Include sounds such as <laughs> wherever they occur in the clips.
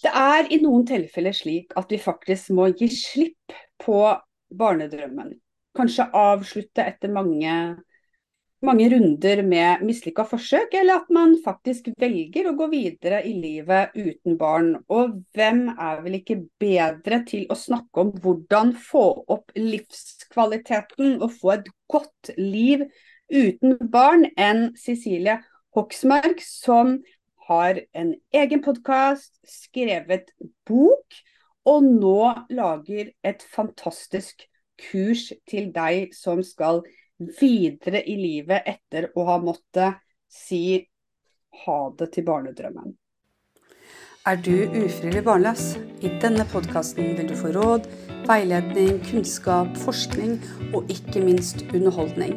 Det er i noen tilfeller slik at vi faktisk må gi slipp på barnedrømmen. Kanskje avslutte etter mange, mange runder med mislykka forsøk, eller at man faktisk velger å gå videre i livet uten barn. Og hvem er vel ikke bedre til å snakke om hvordan få opp livskvaliteten og få et godt liv uten barn enn Cecilie Hoksmark, som har en egen podkast, skrevet bok, og nå lager et fantastisk kurs til deg som skal videre i livet etter å ha måttet si ha det til barnedrømmen. Er du ufrivillig barnløs? I denne podkasten vil du få råd, veiledning, kunnskap, forskning og ikke minst underholdning.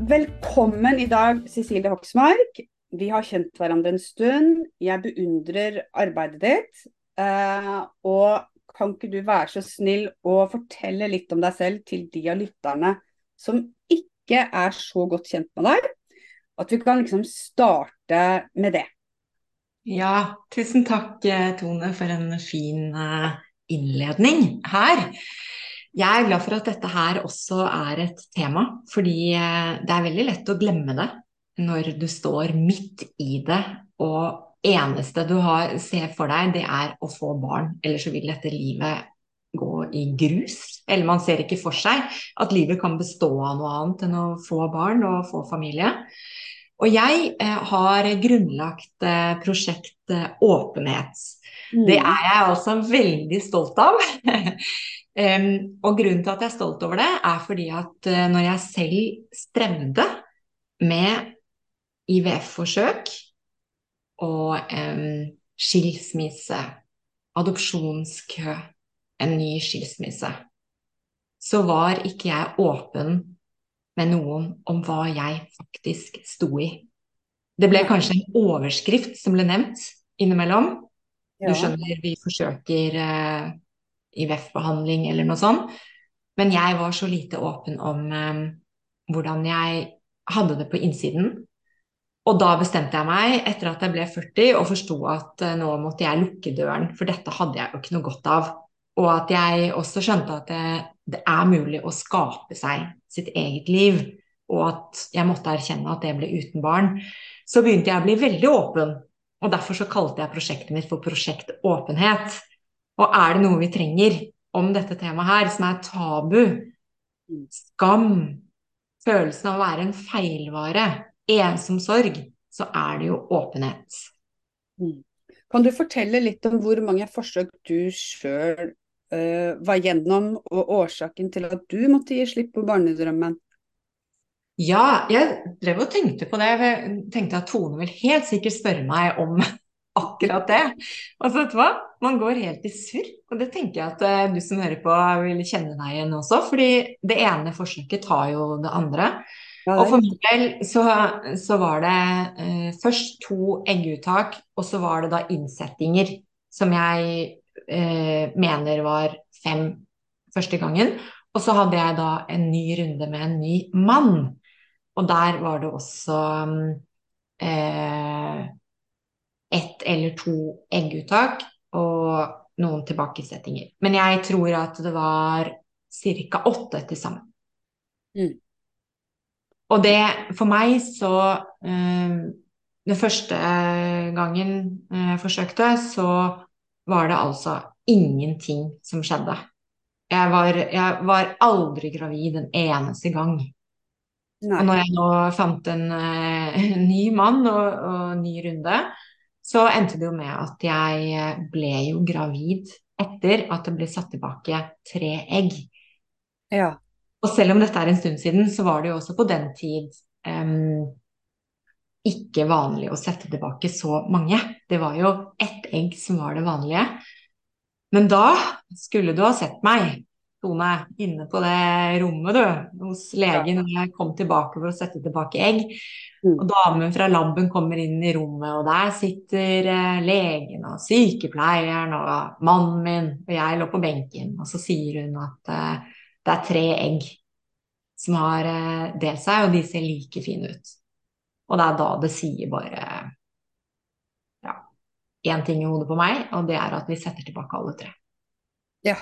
velkommen i dag, Cecilie Hoksmark. Vi har kjent hverandre en stund. Jeg beundrer arbeidet ditt. Uh, og kan ikke du være så snill å fortelle litt om deg selv til de av lytterne som ikke er så godt kjent med deg? At vi kan liksom starte med det. Ja, tusen takk eh, Tone for en fin eh, innledning her. Jeg er glad for at dette her også er et tema, fordi eh, det er veldig lett å glemme det når du står midt i det og eneste du har, ser for deg, det er å få barn. Ellers så vil dette livet gå i grus. Eller man ser ikke for seg at livet kan bestå av noe annet enn å få barn og få familie. Og jeg eh, har grunnlagt eh, prosjekt Åpenhet. Mm. Det er jeg også veldig stolt av. <laughs> Um, og grunnen til at jeg er stolt over det, er fordi at uh, når jeg selv strevde med IVF-forsøk og um, skilsmisse, adopsjonskø, en ny skilsmisse, så var ikke jeg åpen med noen om hva jeg faktisk sto i. Det ble kanskje en overskrift som ble nevnt innimellom. Du skjønner, vi forsøker uh, IVF-behandling eller noe sånt. Men jeg var så lite åpen om eh, hvordan jeg hadde det på innsiden. Og da bestemte jeg meg, etter at jeg ble 40, og forsto at eh, nå måtte jeg lukke døren, for dette hadde jeg jo ikke noe godt av. Og at jeg også skjønte at det, det er mulig å skape seg sitt eget liv, og at jeg måtte erkjenne at det ble uten barn. Så begynte jeg å bli veldig åpen, og derfor så kalte jeg prosjektet mitt for Prosjekt åpenhet. Og er det noe vi trenger om dette temaet her, som er tabu, skam, følelsen av å være en feilvare, ensom sorg, så er det jo åpenhet. Mm. Kan du fortelle litt om hvor mange forsøk du sjøl uh, var gjennom, og årsaken til at du måtte gi slipp på barnedrømmen? Ja, jeg drev og tenkte på det. Jeg tenkte at Tone vil helt sikkert spørre meg om akkurat det. Og så vet du hva, man går helt i surr. Og det tenker jeg at uh, du som hører på vil kjenne deg igjen også, fordi det ene forsøket tar jo det andre. Ja, og for min del så, så var det eh, først to egguttak, og så var det da innsettinger som jeg eh, mener var fem første gangen. Og så hadde jeg da en ny runde med en ny mann. Og der var det også um, ett eller to egguttak og noen tilbakesettinger. Men jeg tror at det var ca. åtte til sammen. Mm. Og det for meg så øh, Den første gangen jeg forsøkte, så var det altså ingenting som skjedde. Jeg var, jeg var aldri gravid en eneste gang. Nei. Og når jeg nå fant en, en <laughs> ny mann og, og ny runde, så endte det jo med at jeg eh, ble jo gravid etter at det ble satt tilbake tre egg. Ja. Og selv om dette er en stund siden, så var det jo også på den tid um, ikke vanlig å sette tilbake så mange. Det var jo ett egg som var det vanlige. Men da skulle du ha sett meg, Tone, inne på det rommet, du, hos legen og jeg kom tilbake for å sette tilbake egg. Mm. Og damen fra laben kommer inn i rommet, og der sitter eh, legen og sykepleieren og mannen min, og jeg lå på benken. Og så sier hun at eh, det er tre egg som har eh, delt seg, og de ser like fine ut. Og det er da det sier bare ja, én ting i hodet på meg, og det er at vi setter tilbake alle tre. Ja.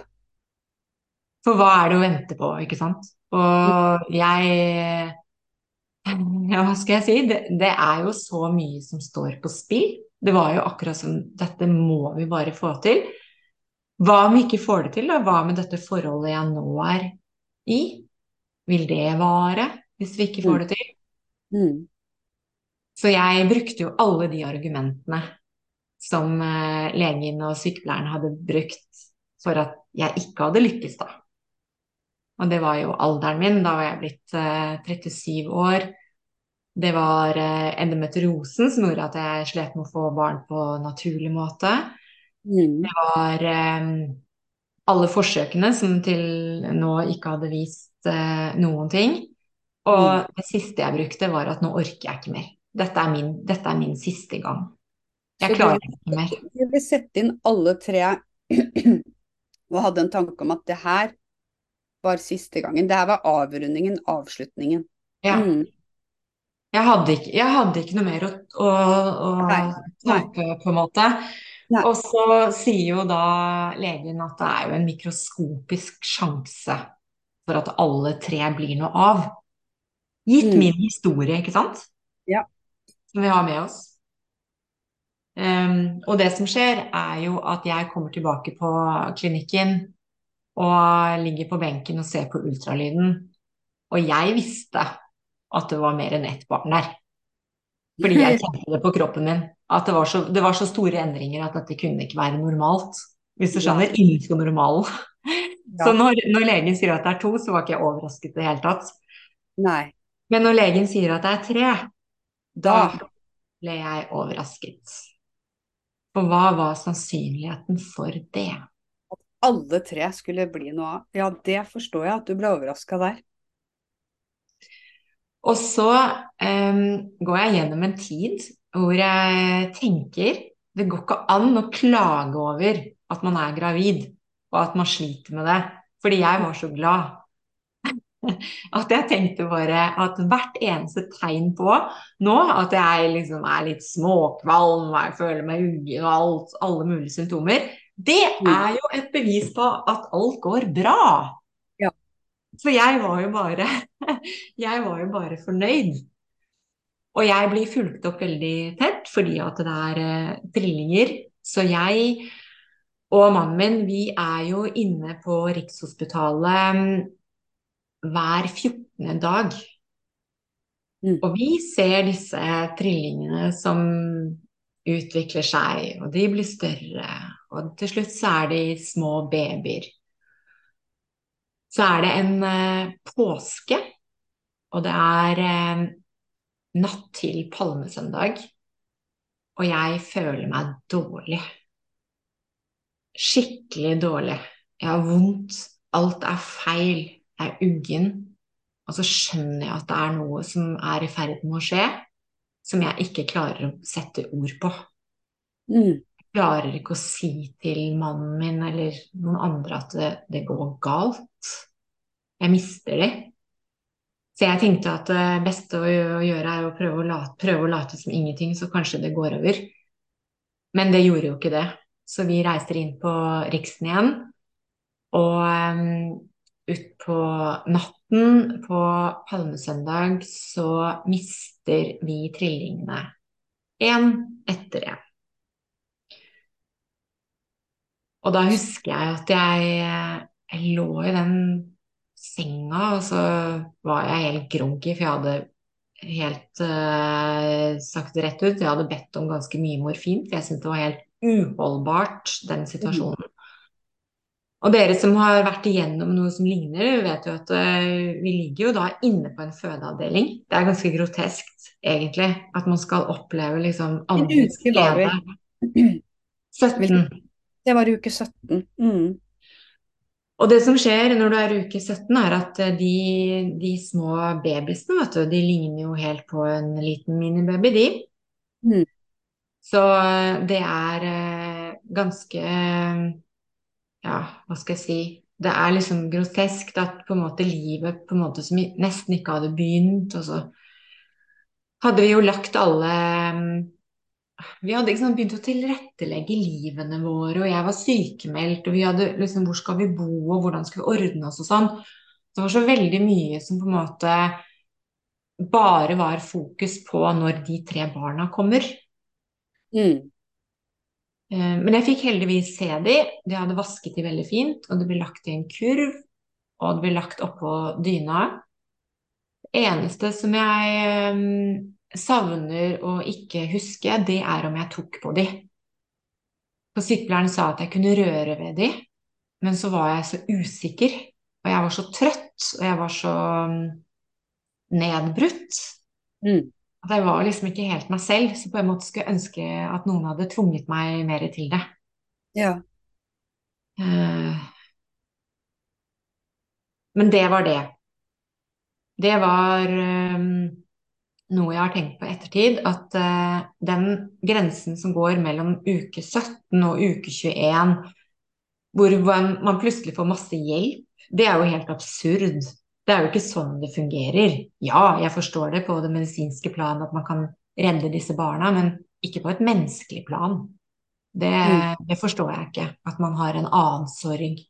For hva er det å vente på, ikke sant? Og jeg Ja, hva skal jeg si? Det, det er jo så mye som står på spill. Det var jo akkurat som dette må vi bare få til. Hva om vi ikke får det til, da? Hva med dette forholdet jeg nå er i? Vil det vare hvis vi ikke får det til? Mm. Så jeg brukte jo alle de argumentene som eh, legen og sykepleieren hadde brukt for at jeg ikke hadde lykkes, da. Og det var jo alderen min. Da var jeg blitt eh, 37 år. Det var eh, endometriosen som gjorde at jeg slet med å få barn på naturlig måte. Mm. Det var eh, alle forsøkene som til nå ikke hadde vist eh, noen ting. Og Mm. det siste jeg brukte, var at nå orker jeg ikke mer. Dette er min, dette er min siste gang. Jeg Så klarer ikke mer. Du ville sette inn alle tre <clears throat> og hadde en tanke om at det her var siste gangen. Det her var avrundingen, avslutningen. Ja. Mm. Jeg hadde ikke, jeg hadde ikke noe mer å, å, å Nei, tape, på en måte. Nei. Og så sier jo da legen at det er jo en mikroskopisk sjanse for at alle tre blir noe av. Gitt Mm. min historie, ikke sant? Ja. Som vi har med oss. Um, og det som skjer, er jo at jeg kommer tilbake på klinikken og ligger på benken og ser på ultralyden. Og jeg visste at det var mer enn ett barn der. Fordi jeg kjente det på kroppen min. At det var så, det var så store endringer at dette kunne ikke være normalt. Hvis du skjønner, innenfor normalen. Så når, når legen sier at det er to, så var ikke jeg overrasket i det hele tatt. Nei. Men når legen sier at det er tre, da ble jeg overrasket. For hva var sannsynligheten for det? Alle tre skulle bli noe av. Ja, det forstår jeg at du ble overraska der. Og så um, går jeg gjennom en tid hvor jeg tenker det går ikke an å klage over at man er gravid, og at man sliter med det. Fordi jeg var så glad. <laughs> At jeg tenkte bare at hvert eneste tegn på nå, at jeg liksom er litt småkvalm, og jeg føler meg uggen og alt, alle mulige symptomer, det er jo et bevis på at alt går bra. Ja. For jeg var jo bare <laughs> Jeg var jo bare fornøyd. Og jeg blir fulgt opp veldig tett fordi at det er eh, trillinger. Så jeg og mannen min, vi er jo inne på Rikshospitalet mm, hver 14. dag. Mm. Og vi ser disse trillingene som utvikler seg, og de blir større. Og til slutt så er de små babyer. Så er det en eh, påske, og det er eh, natt til palmesøndag. Og jeg føler meg dårlig. Skikkelig dårlig. Jeg har vondt. Alt er feil. Jeg er uggen. Og så skjønner jeg at det er noe som er i ferd med å skje, som jeg ikke klarer å sette ord på. Mm. Jeg klarer ikke å si til mannen min eller noen andre at det, det går galt. Jeg mister de. Så jeg tenkte at det beste å gjøre er å prøve å, late, prøve å late som ingenting, så kanskje det går over. Men det gjorde jo ikke det. Så vi reiser inn på Riksen igjen. Og um, utpå natten på palmesøndag så mister vi trillingene. Én etter én. Og da husker jeg at jeg, jeg lå i den senga, og så var jeg helt groggy, for jeg hadde helt uh, sagt det rett ut. Jeg hadde bedt om ganske mye morfin, for jeg syntes det var helt uholdbart, den situasjonen. Og dere som har vært igjennom noe som ligner, vet jo at uh, vi ligger jo da inne på en fødeavdeling. Det er ganske groteskt, egentlig, at man skal oppleve liksom andre glede. 17. Det var uke 17. Mm. Og det som skjer når du er uke 17, er at eh, de, de små babyene, vet du, de ligner jo helt på en liten minibaby, de. Mm. Så eh, det er eh, ganske Ja, hva skal jeg si Det er liksom grotesk at på en måte livet på en måte som nesten ikke hadde begynt, og så hadde vi jo lagt alle vi hadde liksom begynt å tilrettelegge livene våre, og jeg var sykemeldt, og vi hadde liksom Hvor skal vi bo, og hvordan skal vi ordne oss, og sånn. Det var så veldig mye som på en måte bare var fokus på når de tre barna kommer. Mm. Eh, men jeg fikk heldigvis se de. De hadde vasket de veldig fint, og det ble lagt i en kurv, og det ble lagt oppå dyna. Det eneste som jeg eh, savner å ikke huske, det er om jeg tok på de. For sykepleieren sa at jeg kunne røre ved de, men så var jeg så usikker. Og jeg var så trøtt, og jeg var så mm, nedbrutt. Mm. At jeg var liksom ikke helt meg selv. Så på en måte skulle jeg ønske at noen hadde tvunget meg mer til det. Ja. Uh, men det var det. Det var um, noe jeg har tenkt på i ettertid, at uh, den grensen som går mellom uke 17 og uke 21, hvor man plutselig får masse hjelp, det er jo helt absurd. Det er jo ikke sånn det fungerer. Ja, jeg forstår det på det medisinske plan at man kan redde disse barna, men ikke på et menneskelig plan. Det, mm. det forstår jeg ikke. At man har en annen sorg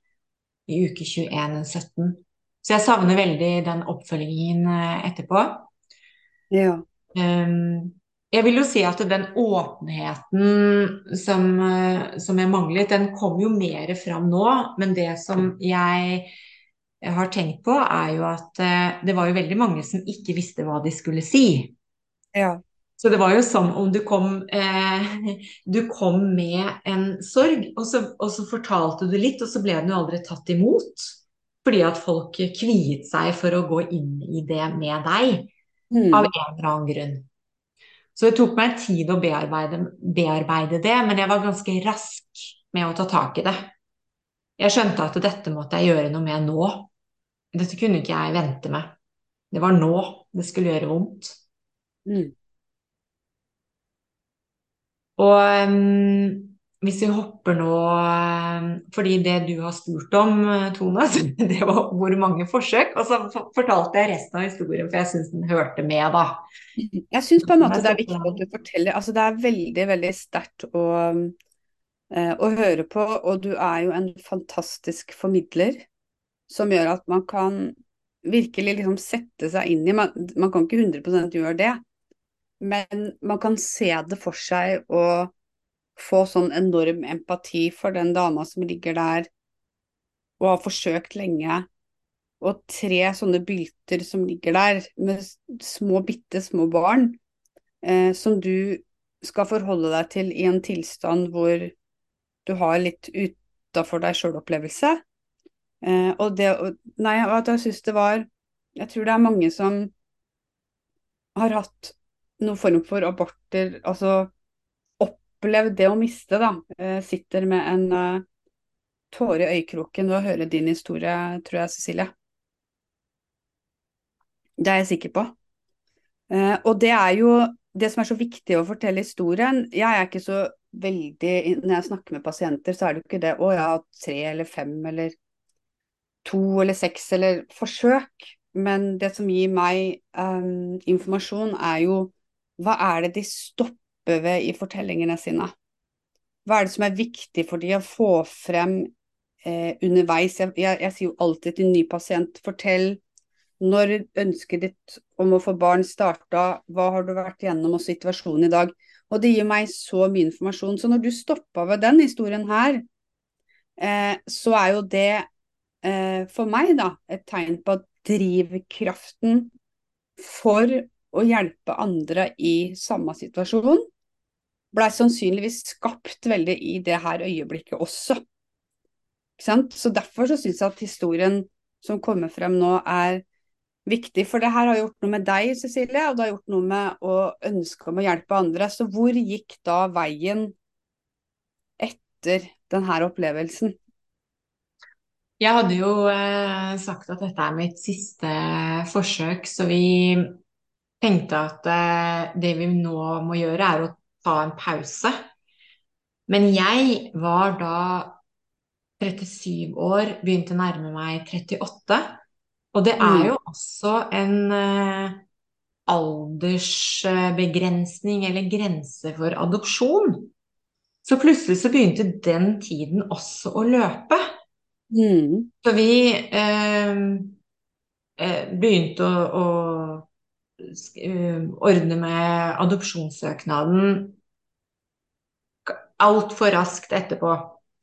i uke 21 enn 17. Så jeg savner veldig den oppfølgingen eh, etterpå. Ja. Um, jeg vil jo si at den åpenheten som, eh, som, jeg manglet, den kom jo mer fram nå. Men det som jeg har tenkt på, er jo at uh, det var jo veldig mange som ikke visste hva de skulle si. Ja. Så det var jo som om du kom, eh, <laughs> du kom med en sorg, og så, og så, fortalte du litt, og så ble den jo aldri tatt imot. Fordi at folk kviet seg for å gå inn i det med deg. Mm. Av en eller annen grunn. Så det tok meg tid å bearbeide, bearbeide, det, men jeg var ganske rask med å ta tak i det. Jeg skjønte at dette måtte jeg gjøre noe med nå. Dette kunne ikke jeg vente med. Det var nå det skulle gjøre vondt. Mm. Og um, hvis vi hopper nå eh, Fordi det du har spurt om, eh, Tone, <laughs> det var hvor mange forsøk. Og så fortalte jeg resten av historien, for jeg syns den hørte med, da. Jeg syns på en måte det er viktig at du forteller. Altså det er veldig, veldig sterkt å, eh, å høre på. Og du er jo en fantastisk formidler som gjør at man kan virkelig liksom sette seg inn i Man, man kan ikke 100 gjøre det, men man kan se det for seg og få sånn enorm empati for den dama som ligger der og har forsøkt lenge. Og tre sånne bylter som ligger der med små, bitte små barn, eh, som du skal forholde deg til i en tilstand hvor du har litt utafor deg sjøl-opplevelse. Eh, og det Nei, at jeg syns det var Jeg tror det er mange som har hatt noen form for aborter, altså opplevd det å miste, da. Eh, sitter med en eh, tåre i øyekroken ved å høre din historie, tror jeg, Cecilie. Det er jeg sikker på. Uh, og det er jo det som er så viktig å fortelle historien. Jeg er ikke så veldig Når jeg snakker med pasienter, så er det jo ikke det å, jeg har tre eller fem eller to eller seks eller forsøk. Men det som gir meg um, informasjon, er jo hva er det de stopper ved i fortellingene sine? Hva er det som er viktig for de å få frem eh, underveis? Jeg, jeg, jeg, sier jo alltid til en ny pasient, fortell når ønsket ditt om å få barn starta, hva har du vært gjennom og situasjonen i dag? Og det gir meg så mye informasjon. Så når du stoppa ved den historien her, eh, så er jo det eh, for meg da et tegn på at drivkraften for å hjelpe andre i samme situasjon, blei sannsynligvis skapt veldig i det her øyeblikket også. Så derfor så syns jeg at historien som kommer frem nå er viktig. For det her har gjort noe med deg, Cecilie, og det har gjort noe med å ønske om å hjelpe andre. Så hvor gikk da veien etter denne opplevelsen? Jeg hadde jo eh, sagt at dette er mitt siste forsøk, så vi tenkte at eh, det vi nå må gjøre, er å ta en pause. Men jeg var da 37 år, begynte å nærme meg 38. Og det er Mm. jo også en eh, aldersbegrensning eller grense for adopsjon. Så plutselig så begynte den tiden også å løpe. Mm. Så vi eh, eh, begynte å, å eh, ordne med adopsjonssøknaden altfor raskt etterpå.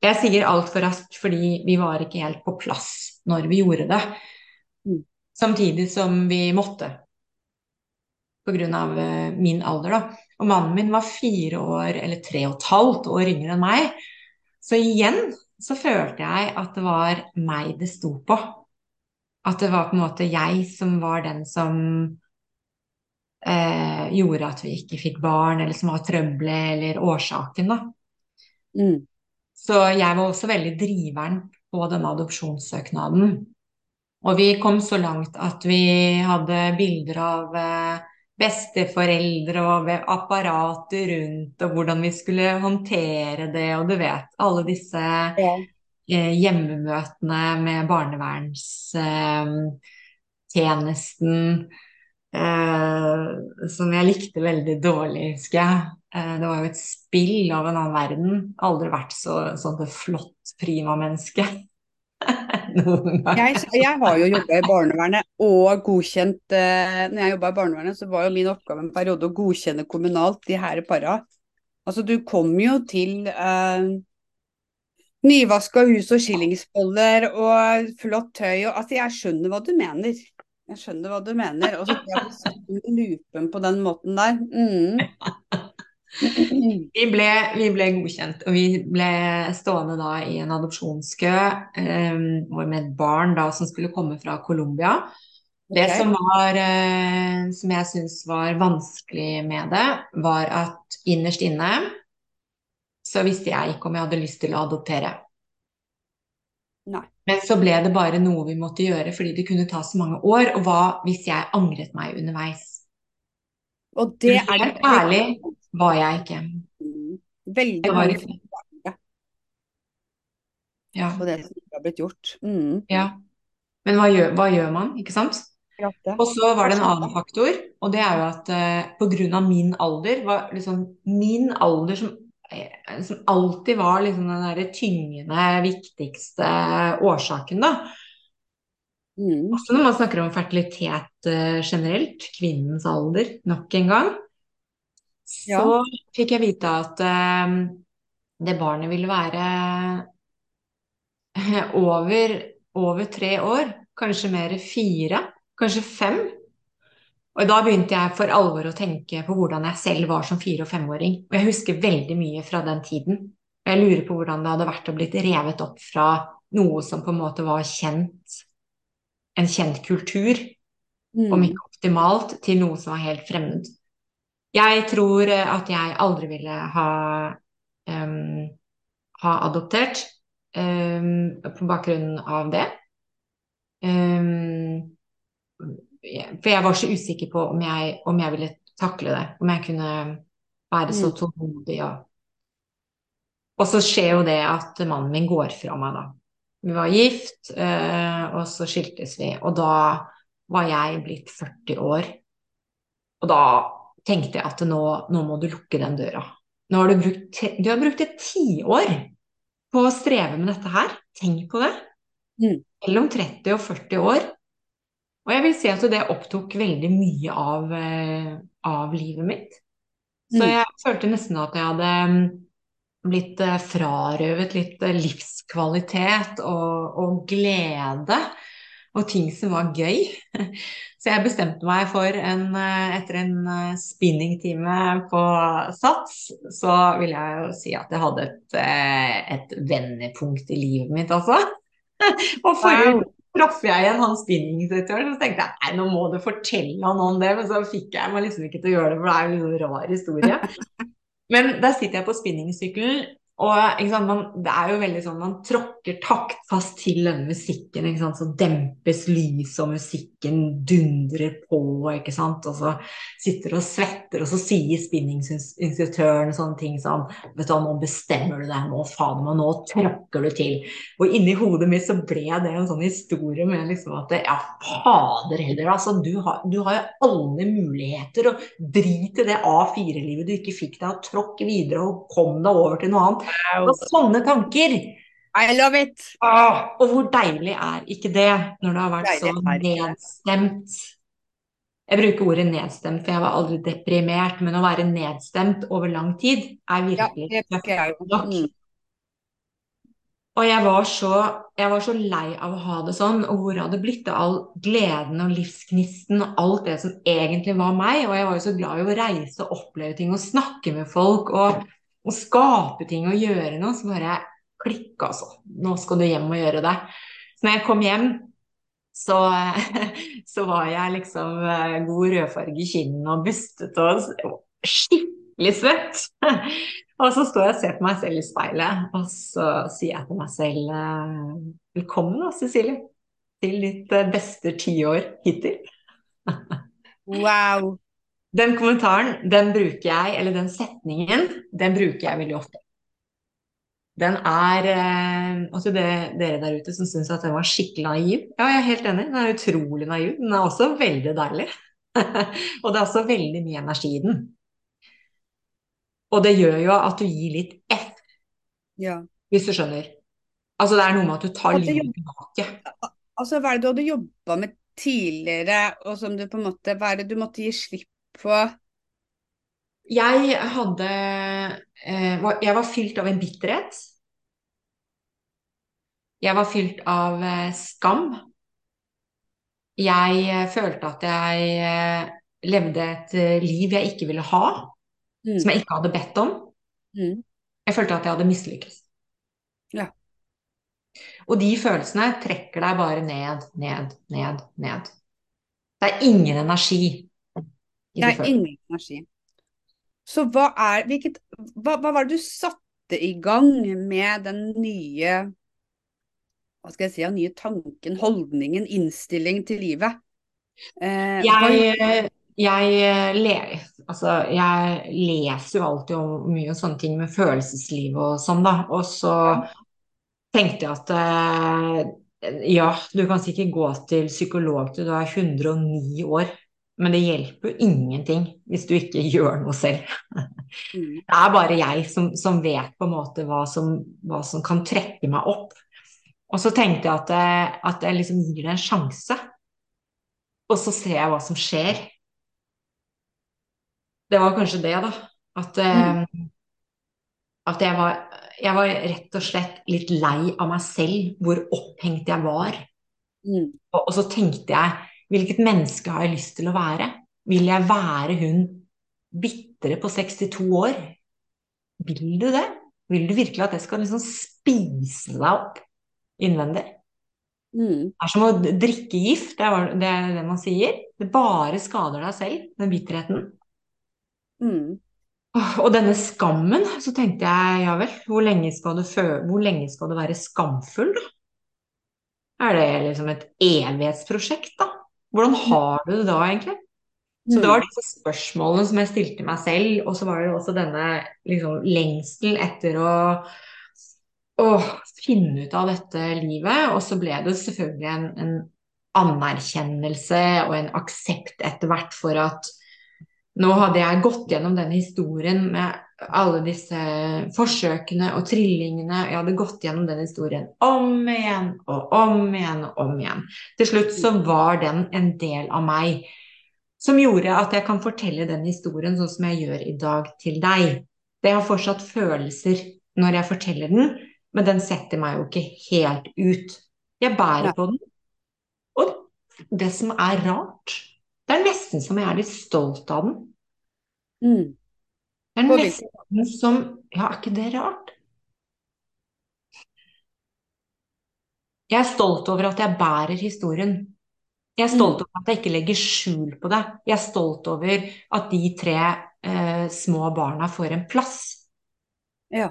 Jeg sier altfor raskt fordi vi var ikke helt på plass når vi gjorde det. Mm. Samtidig som vi måtte. Av eh, min alder, da. Og mannen min var fire år, eller tre og et halvt år yngre enn meg. Så igjen så følte jeg at det var meg det sto på. At det var på en måte jeg som var den som eh, gjorde at vi ikke fikk barn, eller som var trøbbelet, eller årsaken, da. Mm. Så jeg var også veldig driveren på denne adopsjonssøknaden. Og vi kom så langt at vi hadde bilder av eh, besteforeldre og apparatet rundt, og hvordan vi skulle håndtere det, og du vet, alle disse Ja. eh, hjemmemøtene med barnevernstjenesten, eh, som jeg likte veldig dårlig, husker jeg. Eh, det var jo et spill av en annen verden. Aldri vært så sånn flott prima-menneske. <laughs> Jeg, jeg har jo jobba i barnevernet og godkjent eh, Når jeg jobba i barnevernet, så var jo min oppgave en periode å godkjenne kommunalt de her para. Altså, du kom jo til eh, nyvaska hus og skillingsboller og flott tøy og Altså, jeg skjønner hva du mener. Jeg skjønner hva du mener. Og så loopen på den måten der. Mm. <laughs> Vi ble, vi ble godkjent, og vi ble stående da i en adopsjonskø eh, med et barn da som skulle komme fra Colombia. Det okay. som var, eh, som jeg syns var vanskelig med det, var at innerst inne så visste jeg ikke om jeg hadde lyst til å adoptere. Nei. Men så ble det bare noe vi måtte gjøre fordi det kunne ta så mange år, og hva hvis jeg angret meg underveis? Og det er Helt ærlig var jeg ikke. Mm. Veldig Jeg var ikke. Ja. på det som ikke har blitt gjort. Mm. ja. Men hva gjør, hva gjør man, ikke sant? Og så var det en annen faktor, og det er jo at eh, av min alder, var liksom min alder som, eh, som alltid var liksom den derre tyngende, viktigste årsaken, da. Mm. Også når man snakker om fertilitet eh, generelt, kvinnens alder, nok en gang, så fikk jeg vite at eh, det barnet ville være <laughs> over, over tre år, kanskje mer fire, kanskje fem. Og da begynte jeg for alvor å tenke på hvordan jeg selv var som fire- og femåring. Og jeg husker veldig mye fra den tiden. Og jeg lurer på hvordan det hadde vært å blitt revet opp fra noe som på en måte var kjent, en kjent kultur, om Mm. ikke optimalt, til noe som var helt fremmed. Jeg tror eh, at jeg aldri ville ha, um, ha adoptert um, på bakgrunn av det. Um, for jeg var så usikker på om jeg, om jeg ville takle det, om jeg kunne være så Mm. tålmodig og Og så skjer jo det at mannen min går fra meg, da. Vi var gift, eh, og så skiltes vi, og da var jeg blitt 40 år. Og da tenkte jeg at nå, nå må du lukke den døra. Nå har du brukt, du har brukt et tiår på å streve med dette her. Tenk på det. Mm. Mellom 30 og 40 år. Og jeg vil si at det opptok veldig mye av, eh, av livet mitt. Så Mm. jeg følte nesten at jeg hadde mm, blitt eh, frarøvet litt eh, livskvalitet og, og glede og ting som var gøy. Så jeg bestemte meg for en, eh, etter en eh, spinningtime på Sats, så vil jeg jo si at jeg hadde et, eh, et vendepunkt i livet mitt, altså. <laughs> Og forrige Wow. traff jeg igjen han spinninginstruktøren, så tenkte jeg nei, nå må du fortelle han om det, men så fikk jeg meg liksom ikke til å gjøre det, for det er jo en rar historie. Men der sitter jeg på spinningsykkelen, og sant, man, det er jo veldig sånn man tråkker taktfast til denne musikken, så dempes lyset, og musikken dundrer på, ikke sant, og så sitter du og svetter, og så sier spinningsinstruktøren sånne ting som vet du nå bestemmer du deg, nå faen meg, nå tråkker du til. Og inni hodet mitt så ble det en sånn historie med liksom at ja, fader heller, altså, du har, du har jo alle muligheter, og drit i det A4-livet du ikke fikk deg, og tråkk videre, og kom deg over til noe annet. Det var sånne tanker. I love it. Ah, og hvor deilig er ikke det når det har vært så Deilig så nedstemt? Jeg bruker ordet nedstemt, for jeg var aldri deprimert, men å være nedstemt over lang tid er Ja, virkelig det tøft jeg nok. Mm. Og jeg var, så, jeg var så lei av å ha det sånn, og hvor hadde blitt av all gleden og livsgnisten og alt det som egentlig var meg? Og jeg var jo så glad i å reise og oppleve ting og snakke med folk og, og skape ting og gjøre noe. Så bare klikka, altså. Nå skal du hjem og gjøre det. Så når jeg kom hjem, så, <laughs> så var jeg liksom eh, god rødfarge i kinnene og bustete og skikkelig svett. <laughs> Og så står jeg og ser på meg selv i speilet, og så sier jeg til meg selv eh, Velkommen da, Cecilie, til ditt eh, beste tiår hittil. Wow. Den kommentaren, den bruker jeg, eller den setningen, den bruker jeg veldig ofte. Den er eh, Altså det, dere der ute som syns at den var skikkelig naiv. Ja, jeg er helt enig. Den er utrolig naiv. Den er også veldig deilig. <laughs> Og det er også veldig mye energi i den. Og det gjør jo at du gir litt F, Ja. hvis du skjønner. Altså det er noe med at du tar livet tilbake. Altså, hva er det du hadde jobba med tidligere, og som du på en måte Hva er det du måtte gi slipp på? Jeg hadde eh, Jeg var fylt av en bitterhet. Jeg var fylt av eh, skam. Jeg eh, følte at jeg eh, levde et liv jeg ikke ville ha, Mm. som jeg ikke hadde bedt om. Mm. Jeg følte at jeg hadde mislykkes. Ja. Og de følelsene trekker deg bare ned, ned, ned, ned. Det er ingen energi Det er ingen energi. Så hva er hvilket, hva, hva var det du satte i gang med den nye Hva skal jeg si, av nye tanken, holdningen, innstilling til livet? Eh, Jeg, jeg, le, altså, jeg leser jo alltid om mye sånne ting med følelsesliv og sånn, da. Og så tenkte jeg at eh, ja, du kan sikkert gå til psykolog til du er 109 år, men det hjelper jo ingenting hvis du ikke gjør noe selv. Mm. Det er bare jeg som, som vet på en måte hva som, hva som kan trekke meg opp. Og så tenkte jeg at, jeg- at jeg liksom gir det en sjanse, og så ser jeg hva som skjer. Det var kanskje det, da. At, eh, at jeg var, jeg var rett og slett litt lei av meg selv, hvor opphengt jeg var. Mm. Og, og så tenkte jeg, hvilket menneske har jeg lyst til å være? Vil jeg være hun bitre på 62 år? Vil du det? Vil du virkelig at jeg skal liksom spise deg opp innvendig? Mm. Det er som å drikke gift, det er det er det man sier. Det bare skader deg selv, den bitterheten. Mm. Og denne skammen, så tenkte jeg, ja vel, hvor lenge skal du, hvor lenge skal du være skamfull, da? Er det liksom et evighetsprosjekt, da? Hvordan har du det da, egentlig? Så det var disse spørsmålene som jeg stilte meg selv, og så var det også denne liksom, lengsel etter å, å finne ut av dette livet. Og så ble det selvfølgelig en, en anerkjennelse og en aksept etter hvert for at nå hadde jeg gått gjennom denne historien med alle disse forsøkene og trillingene. Jeg hadde gått gjennom den historien om igjen og om igjen og om igjen. Til slutt så var den en del av meg som gjorde at jeg kan fortelle den historien sånn som jeg gjør i dag til deg. Det har fortsatt følelser når jeg forteller den, men den setter meg jo ikke helt ut. Jeg bærer på den, Og det som er rart, det er nesten som jeg er litt stolt av den. Mm. Det er nesten som Ja, er ikke det rart? Jeg er stolt over at jeg bærer historien. Jeg er stolt Mm. over at jeg ikke legger skjul på det. Jeg er stolt over at de tre eh, små barna får en plass Ja.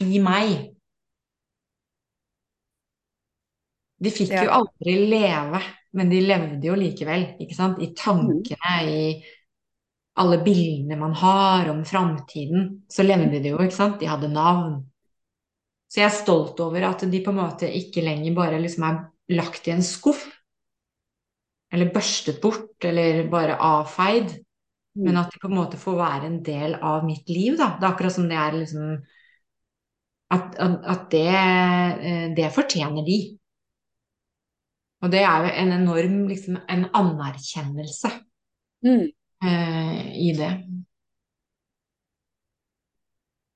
I meg. De fikk Ja. jo aldri leve, men de levde jo likevel, ikke sant? I tankene, i alle bildene man har om framtiden, så levde de jo, ikke sant? De hadde navn. Så jeg er stolt over at de på en måte ikke lenger bare liksom er lagt i en skuff, eller børstet bort, eller bare avfeid, men at de på en måte får være en del av mitt liv, da. Det er akkurat som det er liksom At, at, det, eh, det fortjener de. Og det er jo en enorm liksom, en anerkjennelse Mm. eh, i det.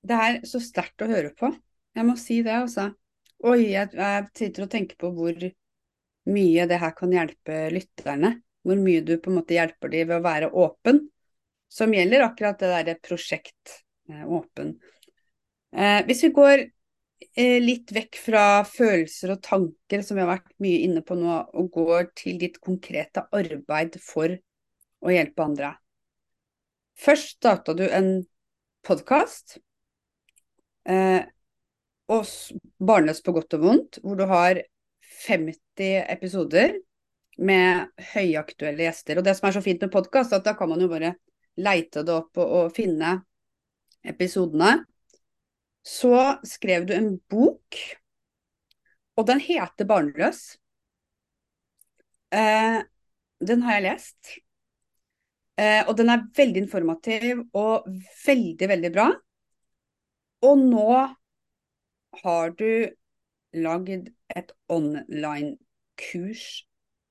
Det er så sterkt å høre på. Jeg må si det, altså. Oi, jeg, jeg sitter og tenker på hvor mye det her kan hjelpe lytterne. Hvor mye du på en måte hjelper dem ved å være åpen. Som gjelder akkurat det derre prosjekt eh, åpen. Eh, hvis vi går eh, litt vekk fra følelser og tanker, som vi har vært mye inne på nå, og går til ditt konkrete arbeid for å hjelpe andre. Først starta du en podkast. Eh, Barnløs på godt og vondt, hvor du har 50 episoder med høyaktuelle gjester. Og det som er så fint med podkast, at da kan man jo bare leite det opp og, og finne episodene. Så skrev du en bok, og den heter Barnløs. Eh, den har jeg lest. Eh, og den er veldig informativ og veldig, veldig bra. Og nå har du lagd et online-kurs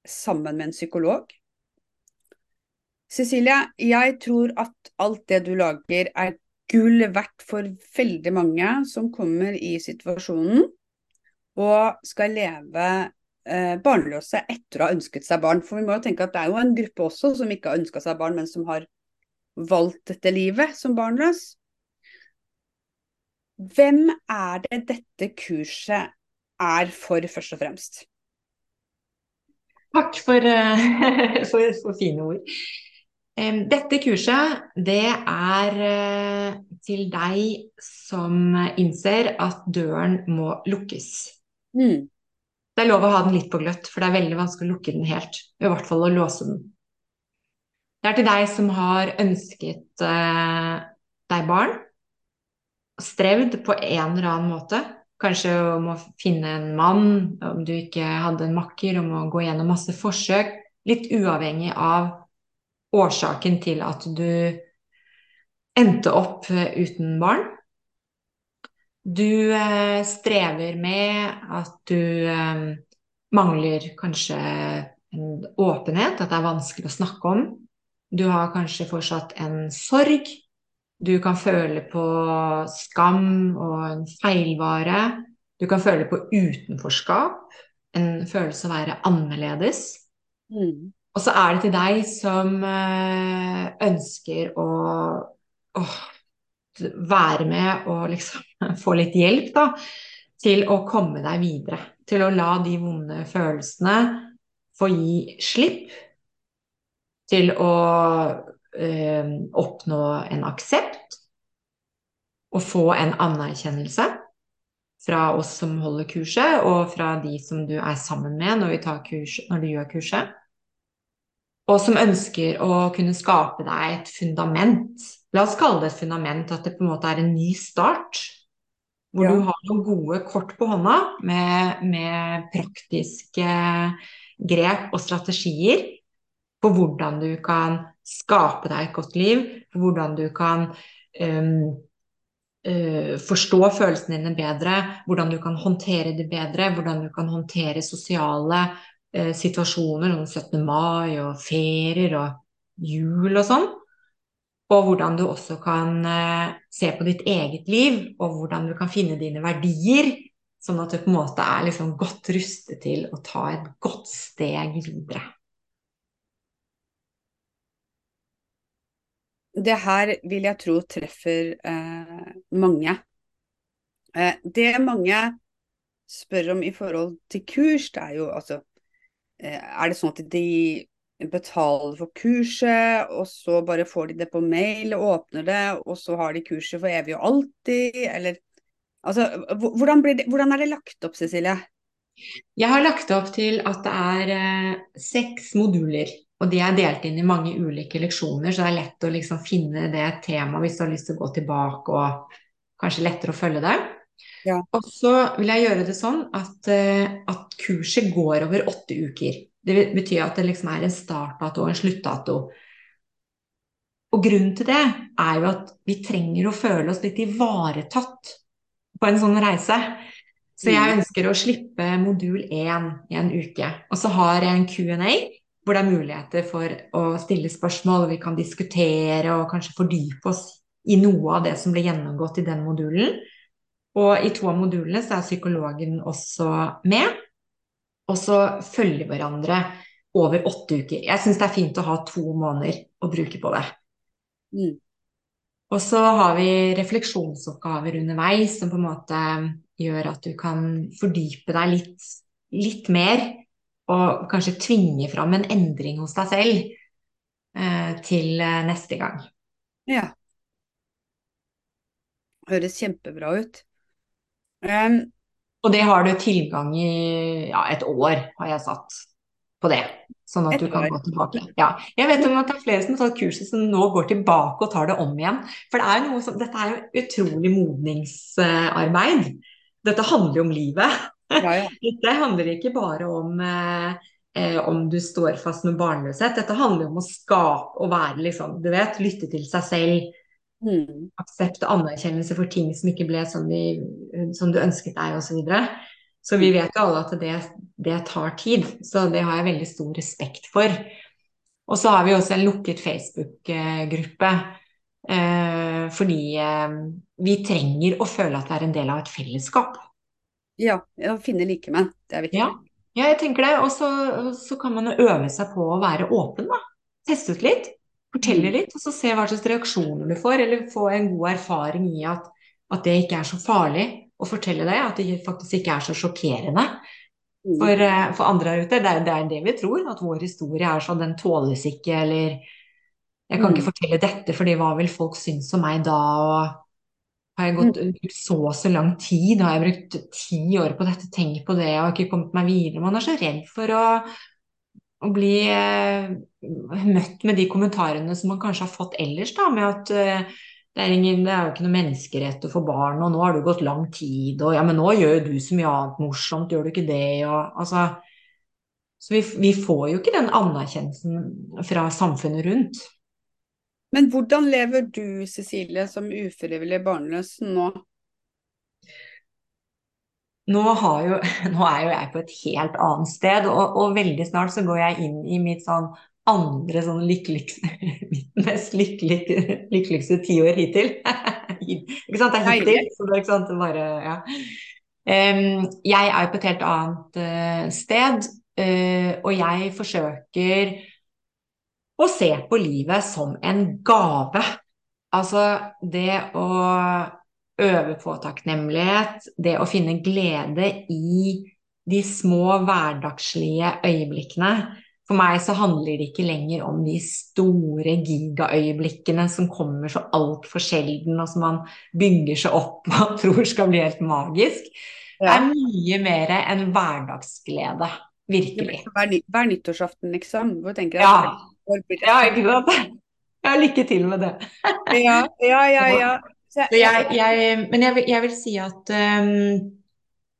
sammen med en psykolog. Cecilie, jeg tror at alt det du lager er gull verdt for veldig mange som kommer i situasjonen og skal leve eh, barnløse etter å ha ønsket seg barn. For vi må jo tenke at det er jo en gruppe også som ikke har ønska seg barn, men som har valgt dette livet som barnløs. Hvem er det dette kurset er for, først og fremst? Takk for, eh, <laughs> for, for fine ord. Dette kurset, det er eh, til deg som innser at døren må lukkes. Mm. Det er lov å ha den litt på gløtt, for det er veldig vanskelig å lukke den helt. I hvert fall å låse den. Det er til deg som har ønsket eh, deg barn, strevd på en eller annen måte. Kanskje om å finne en mann, om du ikke hadde en makker, om å gå gjennom masse forsøk. Litt uavhengig av årsaken til at du endte opp eh, uten barn. Du eh, strever med at du eh, mangler kanskje en åpenhet, at det er vanskelig å snakke om. Du har kanskje fortsatt en sorg. Du kan føle på skam og en feilvare. Du kan føle på utenforskap, en følelse av å være annerledes. Mm. Og så er det til deg som eh, ønsker å å være med og liksom <laughs> få litt hjelp, da, til å komme deg videre. Til å la de vonde følelsene få gi slipp. Til å eh, oppnå en aksept. Og få en anerkjennelse fra oss som holder kurset, og fra de som du er sammen med når, kurs, når du gjør kurset og som ønsker å kunne skape deg et fundament. La oss kalle det et fundament, at det på en måte er en ny start. Hvor Ja. du har noen gode kort på hånda med, med praktiske grep og strategier på hvordan du kan skape deg et godt liv, på hvordan du kan um, uh, forstå følelsene dine bedre, hvordan du kan håndtere det bedre, hvordan du kan håndtere sosiale eh, situasjoner sånn 17. mai og ferier og jul og sånn. Og hvordan du også kan eh, se på ditt eget liv, og hvordan du kan finne dine verdier Sånn at du på en måte er liksom godt rustet til å ta et godt steg videre. Det her vil jeg tro treffer eh, mange. Eh, det mange spør om i forhold til kurs, det er jo altså Er det sånn at de betaler for kurset, og så bare får de det på mail, og åpner det, og så har de kurset for evig og alltid, eller Altså, hvordan, det, hvordan er det lagt opp, Cecilie? Jeg har lagt opp til at det er eh, seks moduler. Og de er delt inn i mange ulike leksjoner, så det er lett å liksom finne det temaet hvis du har lyst til å gå tilbake og kanskje lettere å følge det. Ja. Og så vil jeg gjøre det sånn at, uh, at, kurset går over åtte uker. Det betyr at det liksom er en startdato og en sluttdato. Og grunnen til det er jo at vi trenger å føle oss litt ivaretatt på en sånn reise. Så jeg mm. ønsker å slippe modul 1 i en uke. Og så har jeg en Q&A hvor det er muligheter for å stille spørsmål, og vi kan diskutere og kanskje fordype oss i noe av det som ble gjennomgått i den modulen. Og i to av modulene så er psykologen også med. Og så følger hverandre over åtte uker. Jeg syns det er fint å ha to måneder å bruke på det. Mm. Og så har vi refleksjonsoppgaver underveis som på en måte gjør at du kan fordype deg litt, litt mer og kanskje tvinge fram en endring hos deg selv eh, til eh, neste gang. Ja. Høres kjempebra ut. Um, og det har du tilgang i ja, et år, har jeg satt på det. Sånn at du kan gå tilbake. Ja. Jeg vet om at det er flere som har tatt kurset som nå går tilbake og tar det om igjen. For det er som, dette er jo utrolig modningsarbeid. Dette handler jo om livet. Ja, ja. <laughs> Dette handler ikke bare om eh, eh, om du står fast med barnløshet. Dette handler om å skape og være liksom, du vet, lytte til seg selv. Mm. og anerkjennelse for ting som ikke ble som, de, som du ønsket deg, osv. Så, videre. så vi vet jo alle at det, det, tar tid. Så det har jeg veldig stor respekt for. Og så har vi også en lukket Facebook-gruppe. Eh, fordi eh, vi trenger å føle at vi er en del av et fellesskap. Ja, å finne likemenn. Det er viktig. Ja, ja jeg tenker det. Og så, så, kan man jo øve seg på å være åpen, da. Teste ut litt. Fortelle mm. litt, og så se hva slags reaksjoner du får. Eller få en god erfaring i at, at det ikke er så farlig å fortelle det. At det faktisk ikke er så sjokkerende. Mm. For, eh, for andre her ute, det er, det er, det vi tror. At vår historie er sånn, den tåles ikke, eller Jeg kan ikke mm. fortelle dette, fordi hva vil folk synes om meg da? og har jeg gått ut så og så lang tid? Har jeg brukt ti år på dette? Tenk på det, og har ikke kommet meg videre. Man er så redd for å, å bli eh, møtt med de kommentarene som man kanskje har fått ellers, da, med at eh, det, er ingen, det er jo ikke noe menneskerett å få barn, og nå har du gått lang tid, og ja, men nå gjør jo du så mye annet morsomt, gjør du ikke det, og altså Så vi, vi får jo ikke den anerkjennelsen fra samfunnet rundt. Men hvordan lever du, Cecilie, som ufrivillig barnløs nå? Nå, jo, <laughs> nå, er jo jeg på et helt annet sted, og, og, veldig snart så går jeg inn i mitt sånn andre sånn lykkeligste <laughs> Mitt mest lykkelige, lykkeligste tiår hittil. <laughs> ikke sant? Det er hittil, så det er ikke sant, det bare Ja. Um, jeg er på et helt annet uh, sted, uh, og jeg forsøker å se på livet som en gave. Altså det å øve på takknemlighet, det å finne glede i de små hverdagslige øyeblikkene. For meg så handler det ikke lenger om de store gigaøyeblikkene som kommer så altfor sjelden, og som man bygger seg opp og <laughs> tror skal bli helt magisk. Det er mye mer enn hverdagsglede. Virkelig. Hver, hver nyttårsaften, liksom? Hvor tenker jeg ja. Ja, ikke sant? Ja, lykke til med det. ja, ja, ja. ja. <laughs> Jeg, jeg, men jeg, jeg, vil si at um,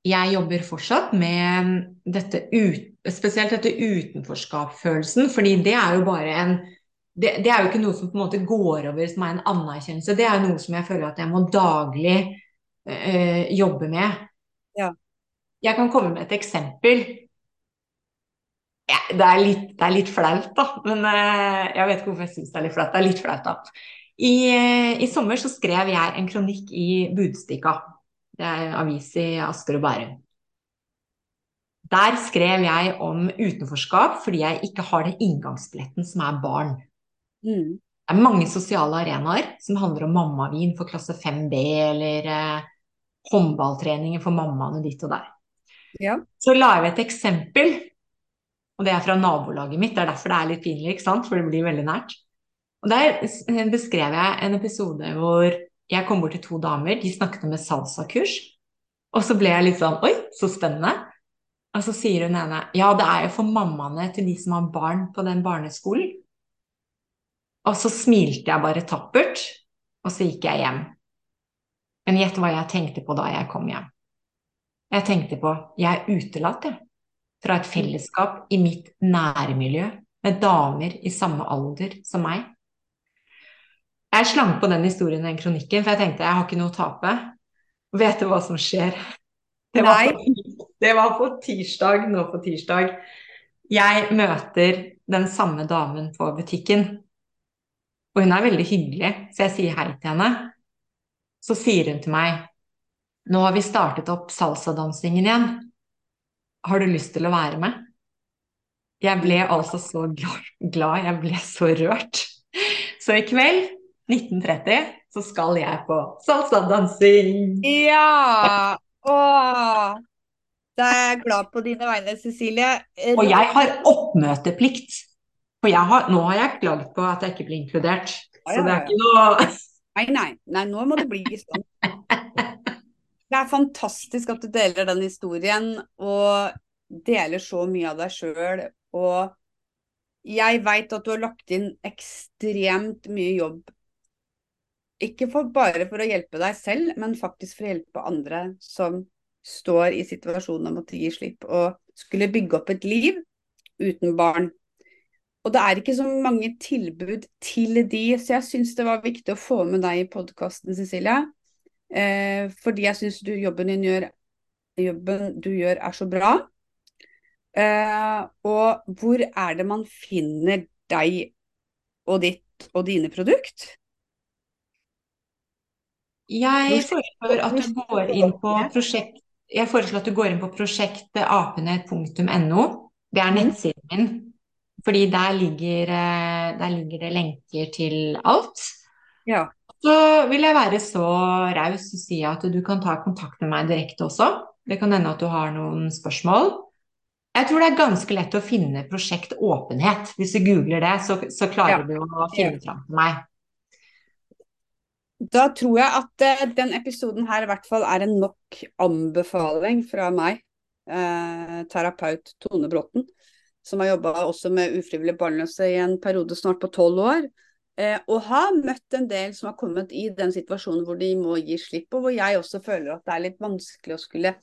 jeg jobber fortsatt med dette ut, spesielt dette utenforskapsfølelsen, fordi det er jo bare en det, det, er jo ikke noe som på en måte går over som er en anerkjennelse. Det er noe som jeg føler at jeg må daglig øh, jobbe med. Ja. Jeg kan komme med et eksempel ja, det, er litt, det, er litt, flaut, da. Men uh, jeg vet ikke hvorfor jeg syns det er litt flaut. Det er litt flaut, da. I, uh, I, sommer så skrev jeg en kronikk i Budstikka. Det er avis i Asker og Bærum. Der skrev jeg om utenforskap fordi jeg ikke har den inngangsbilletten som er barn. Mm. Det er mange sosiale arenaer som handler om mammavin for klasse 5B, eller eh, håndballtreninger for mammaene ditt og der. Ja. Så la jeg ved et eksempel, og det er fra nabolaget mitt. Det er derfor det er litt pinlig, ikke sant? For det blir veldig nært. Og der beskrev jeg en episode hvor jeg kom bort til to damer, de snakket om et salsakurs. Og så ble jeg litt sånn Oi, så spennende. Og så sier hun ene Ja, det er jo for mammaene til de som har barn på den barneskolen. Og så smilte jeg bare tappert, og så gikk jeg hjem. Men gjett hva jeg tenkte på da jeg kom hjem. Jeg tenkte på jeg er utelatt, jeg. Fra et fellesskap i mitt nærmiljø med damer i samme alder som meg. Jeg slang på den historien i den kronikken, for jeg tenkte jeg har ikke noe å tape. Vet du hva som skjer? Det var, på, det var på tirsdag, nå på tirsdag. Jeg møter den samme damen på butikken. Og hun er veldig hyggelig, så jeg sier hei til henne. Så sier hun til meg Nå har vi startet opp salsadansingen igjen. Har du lyst til å være med? Jeg ble altså så glad, jeg ble så rørt. Så i kveld 1930 så skal jeg på salsadansing. Ja! Åh! Da er jeg glad på dine vegne, Cecilie. Og jeg har oppmøteplikt. For har, nå har jeg klaget på at jeg ikke blir inkludert. Så det er ikke noe <laughs> Nei, nei. nei nå må det bli sånn. Det er fantastisk at du deler den historien, og deler så mye av deg sjøl. Og jeg veit at du har lagt inn ekstremt mye jobb ikke for, bare for å hjelpe deg selv, men faktisk for å hjelpe andre som står i situasjonen om å gi slipp og skulle bygge opp et liv uten barn. Og det er ikke så mange tilbud til de, så jeg syns det var viktig å få med deg i podkasten, Cecilie. Eh, fordi jeg syns jobben, jobben du gjør er så bra. Eh, og hvor er det man finner deg og ditt og dine produkt? Jeg foreslår at du går inn på prosjekt jeg foreslår at du går inn på prosjektapenet.no. Det er mm. nettsiden min. Fordi der ligger, eh, der ligger det lenker til alt. Ja. Så vil jeg være så raus og si at du kan ta kontakt med meg direkte også. Det kan hende at du har noen spørsmål. Jeg tror det er ganske lett å finne prosjekt åpenhet. Hvis du googler det, så, så klarer ja. du å finne fram til meg. Da tror jeg at uh, den episoden her i hvert fall er en nok anbefaling fra meg, uh, terapeut Tone Bråten, som har jobba også med ufrivillig barnløse i en periode snart på tolv år. Uh, og har møtt en del som har kommet i den situasjonen hvor de må gi slipp, og hvor jeg også føler at det er litt vanskelig å skulle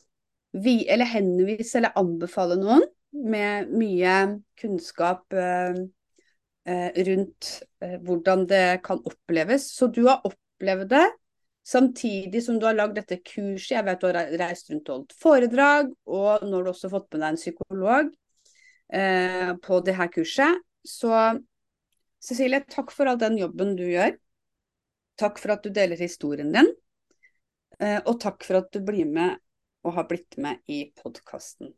vi, eller henvise eller anbefale noen med mye kunnskap rundt hvordan det kan oppleves. Så du har opplevd oppleve det. Samtidig som du har lagd dette kurset. Jeg vet du har reist rundt og holdt foredrag, og nå har du også fått med deg en psykolog eh, på det her kurset. Så Cecilie, takk for all den jobben du gjør. Takk for at du deler historien din. Eh, og takk for at du blir med og har blitt med i podkasten.